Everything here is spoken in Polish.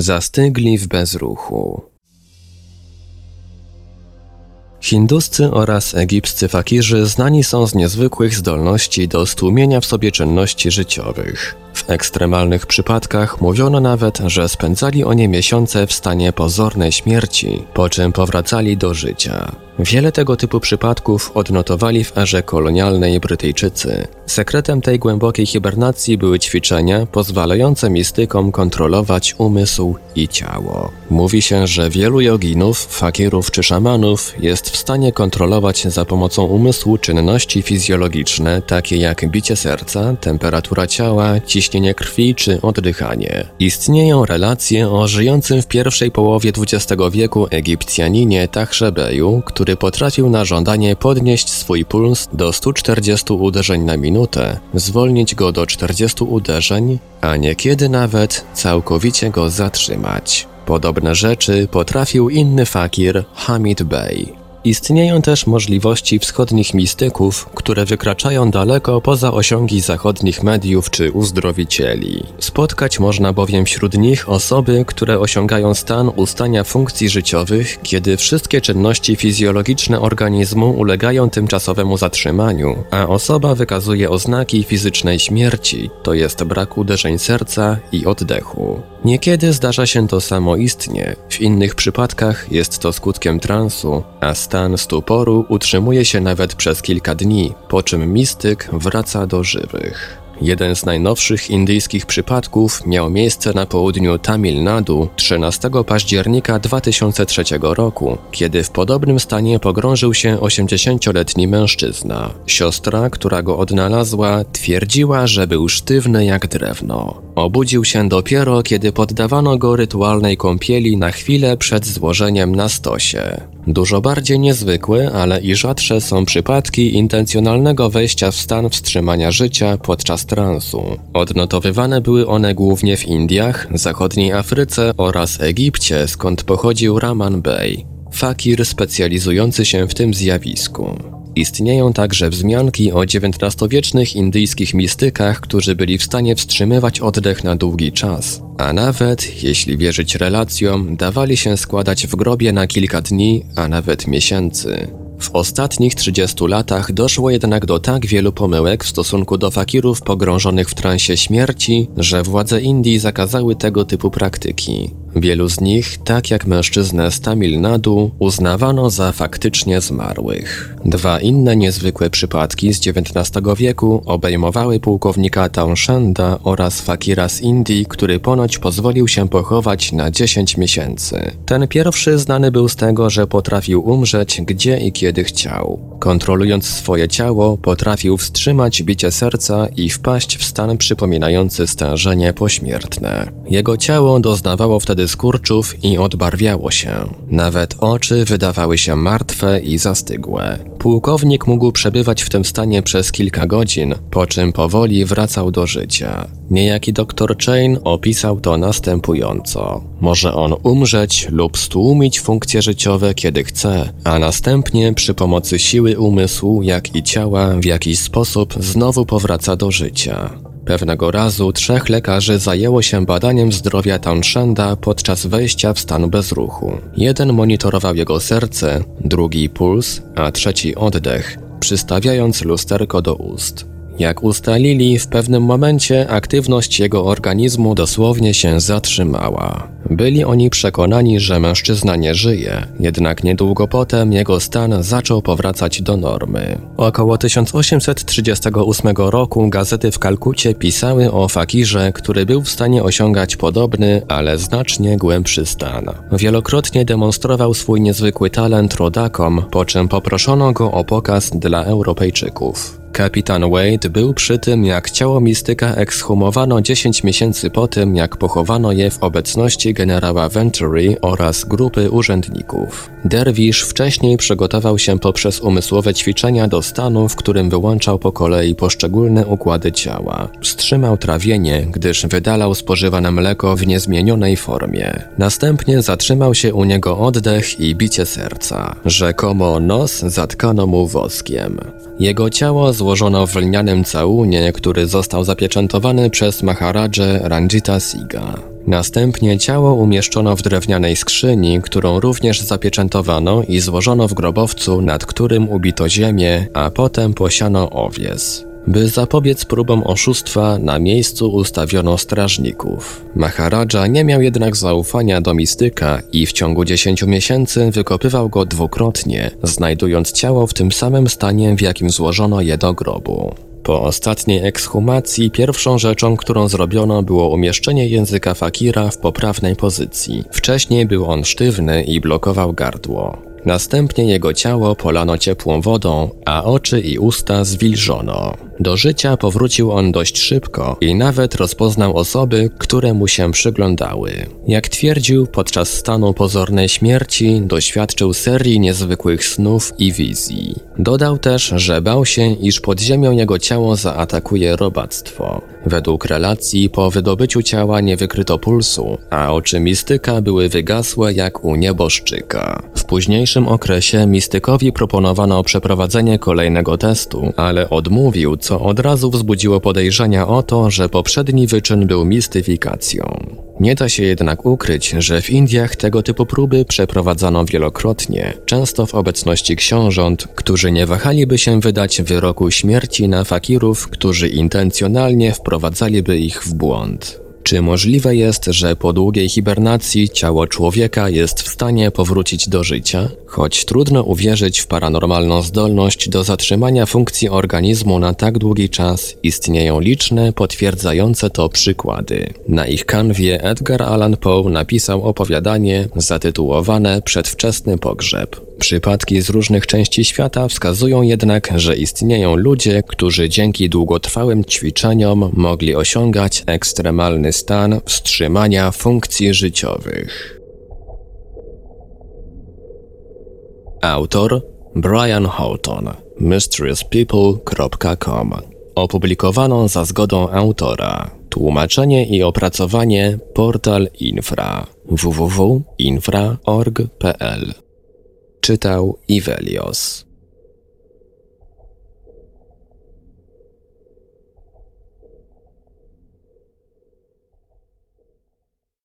Zastygli w bezruchu. Hinduscy oraz egipscy fakirzy znani są z niezwykłych zdolności do stłumienia w sobie czynności życiowych. W ekstremalnych przypadkach mówiono nawet, że spędzali oni miesiące w stanie pozornej śmierci, po czym powracali do życia. Wiele tego typu przypadków odnotowali w erze kolonialnej Brytyjczycy. Sekretem tej głębokiej hibernacji były ćwiczenia pozwalające mistykom kontrolować umysł i ciało. Mówi się, że wielu joginów, fakirów czy szamanów jest w stanie kontrolować za pomocą umysłu czynności fizjologiczne, takie jak bicie serca, temperatura ciała, ciśnienie krwi czy oddychanie. Istnieją relacje o żyjącym w pierwszej połowie XX wieku Egipcjaninie Tachszebeju, który który potrafił na żądanie podnieść swój puls do 140 uderzeń na minutę, zwolnić go do 40 uderzeń, a niekiedy nawet całkowicie go zatrzymać. Podobne rzeczy potrafił inny fakir Hamid Bey. Istnieją też możliwości wschodnich mistyków, które wykraczają daleko poza osiągi zachodnich mediów czy uzdrowicieli. Spotkać można bowiem wśród nich osoby, które osiągają stan ustania funkcji życiowych, kiedy wszystkie czynności fizjologiczne organizmu ulegają tymczasowemu zatrzymaniu, a osoba wykazuje oznaki fizycznej śmierci, to jest brak uderzeń serca i oddechu. Niekiedy zdarza się to samoistnie, w innych przypadkach jest to skutkiem transu, a stan stuporu utrzymuje się nawet przez kilka dni, po czym mistyk wraca do żywych. Jeden z najnowszych indyjskich przypadków miał miejsce na południu Tamil Nadu 13 października 2003 roku, kiedy w podobnym stanie pogrążył się 80-letni mężczyzna. Siostra, która go odnalazła, twierdziła, że był sztywny jak drewno. Obudził się dopiero, kiedy poddawano go rytualnej kąpieli na chwilę przed złożeniem na stosie. Dużo bardziej niezwykłe, ale i rzadsze są przypadki intencjonalnego wejścia w stan wstrzymania życia podczas transu. Odnotowywane były one głównie w Indiach, zachodniej Afryce oraz Egipcie, skąd pochodził Raman Bey, fakir specjalizujący się w tym zjawisku. Istnieją także wzmianki o XIX-wiecznych indyjskich mistykach, którzy byli w stanie wstrzymywać oddech na długi czas, a nawet, jeśli wierzyć relacjom, dawali się składać w grobie na kilka dni, a nawet miesięcy. W ostatnich 30 latach doszło jednak do tak wielu pomyłek w stosunku do fakirów pogrążonych w transie śmierci, że władze Indii zakazały tego typu praktyki. Wielu z nich, tak jak mężczyznę z Tamil Nadu, uznawano za faktycznie zmarłych. Dwa inne niezwykłe przypadki z XIX wieku obejmowały pułkownika Townshenda oraz fakira z Indii, który ponoć pozwolił się pochować na 10 miesięcy. Ten pierwszy znany był z tego, że potrafił umrzeć gdzie i kiedy chciał. Kontrolując swoje ciało, potrafił wstrzymać bicie serca i wpaść w stan przypominający stężenie pośmiertne. Jego ciało doznawało wtedy skurczów i odbarwiało się. Nawet oczy wydawały się martwe i zastygłe. Pułkownik mógł przebywać w tym stanie przez kilka godzin, po czym powoli wracał do życia. Niejaki dr Chain opisał to następująco. Może on umrzeć lub stłumić funkcje życiowe kiedy chce, a następnie przy pomocy siły umysłu, jak i ciała w jakiś sposób znowu powraca do życia. Pewnego razu trzech lekarzy zajęło się badaniem zdrowia Townshenda podczas wejścia w stan bezruchu. Jeden monitorował jego serce, drugi puls, a trzeci oddech, przystawiając lusterko do ust. Jak ustalili, w pewnym momencie aktywność jego organizmu dosłownie się zatrzymała. Byli oni przekonani, że mężczyzna nie żyje, jednak niedługo potem jego stan zaczął powracać do normy. Około 1838 roku gazety w Kalkucie pisały o fakirze, który był w stanie osiągać podobny, ale znacznie głębszy stan. Wielokrotnie demonstrował swój niezwykły talent rodakom, po czym poproszono go o pokaz dla Europejczyków. Kapitan Wade był przy tym, jak ciało mistyka ekshumowano 10 miesięcy po tym, jak pochowano je w obecności generała Venturi oraz grupy urzędników. Derwisz wcześniej przygotował się poprzez umysłowe ćwiczenia do stanu, w którym wyłączał po kolei poszczególne układy ciała. Wstrzymał trawienie, gdyż wydalał spożywane mleko w niezmienionej formie. Następnie zatrzymał się u niego oddech i bicie serca. Rzekomo nos zatkano mu woskiem. Jego ciało złożono w lnianym całunie, który został zapieczętowany przez Maharadżę Ranjita Siga. Następnie ciało umieszczono w drewnianej skrzyni, którą również zapieczętowano i złożono w grobowcu, nad którym ubito ziemię, a potem posiano owies. By zapobiec próbom oszustwa, na miejscu ustawiono strażników. Maharadża nie miał jednak zaufania do mistyka i w ciągu 10 miesięcy wykopywał go dwukrotnie, znajdując ciało w tym samym stanie, w jakim złożono je do grobu. Po ostatniej ekshumacji pierwszą rzeczą, którą zrobiono było umieszczenie języka fakira w poprawnej pozycji. Wcześniej był on sztywny i blokował gardło. Następnie jego ciało polano ciepłą wodą, a oczy i usta zwilżono. Do życia powrócił on dość szybko i nawet rozpoznał osoby, które mu się przyglądały. Jak twierdził, podczas stanu pozornej śmierci doświadczył serii niezwykłych snów i wizji. Dodał też, że bał się, iż pod ziemią jego ciało zaatakuje robactwo. Według relacji po wydobyciu ciała nie wykryto pulsu, a oczy mistyka były wygasłe jak u nieboszczyka. W późniejszym okresie mistykowi proponowano przeprowadzenie kolejnego testu, ale odmówił, co od razu wzbudziło podejrzenia o to, że poprzedni wyczyn był mistyfikacją. Nie da się jednak ukryć, że w Indiach tego typu próby przeprowadzano wielokrotnie, często w obecności książąt, którzy nie wahaliby się wydać wyroku śmierci na fakirów, którzy intencjonalnie wprowadzaliby ich w błąd. Czy możliwe jest, że po długiej hibernacji ciało człowieka jest w stanie powrócić do życia? Choć trudno uwierzyć w paranormalną zdolność do zatrzymania funkcji organizmu na tak długi czas, istnieją liczne, potwierdzające to przykłady. Na ich kanwie Edgar Allan Poe napisał opowiadanie zatytułowane Przedwczesny pogrzeb. Przypadki z różnych części świata wskazują jednak, że istnieją ludzie, którzy dzięki długotrwałym ćwiczeniom mogli osiągać ekstremalny stan wstrzymania funkcji życiowych. Autor Brian Houghton mysteriouspeople.com Opublikowano za zgodą autora. Tłumaczenie i opracowanie Portal Infra www.infra.org.pl Czytał Ivelios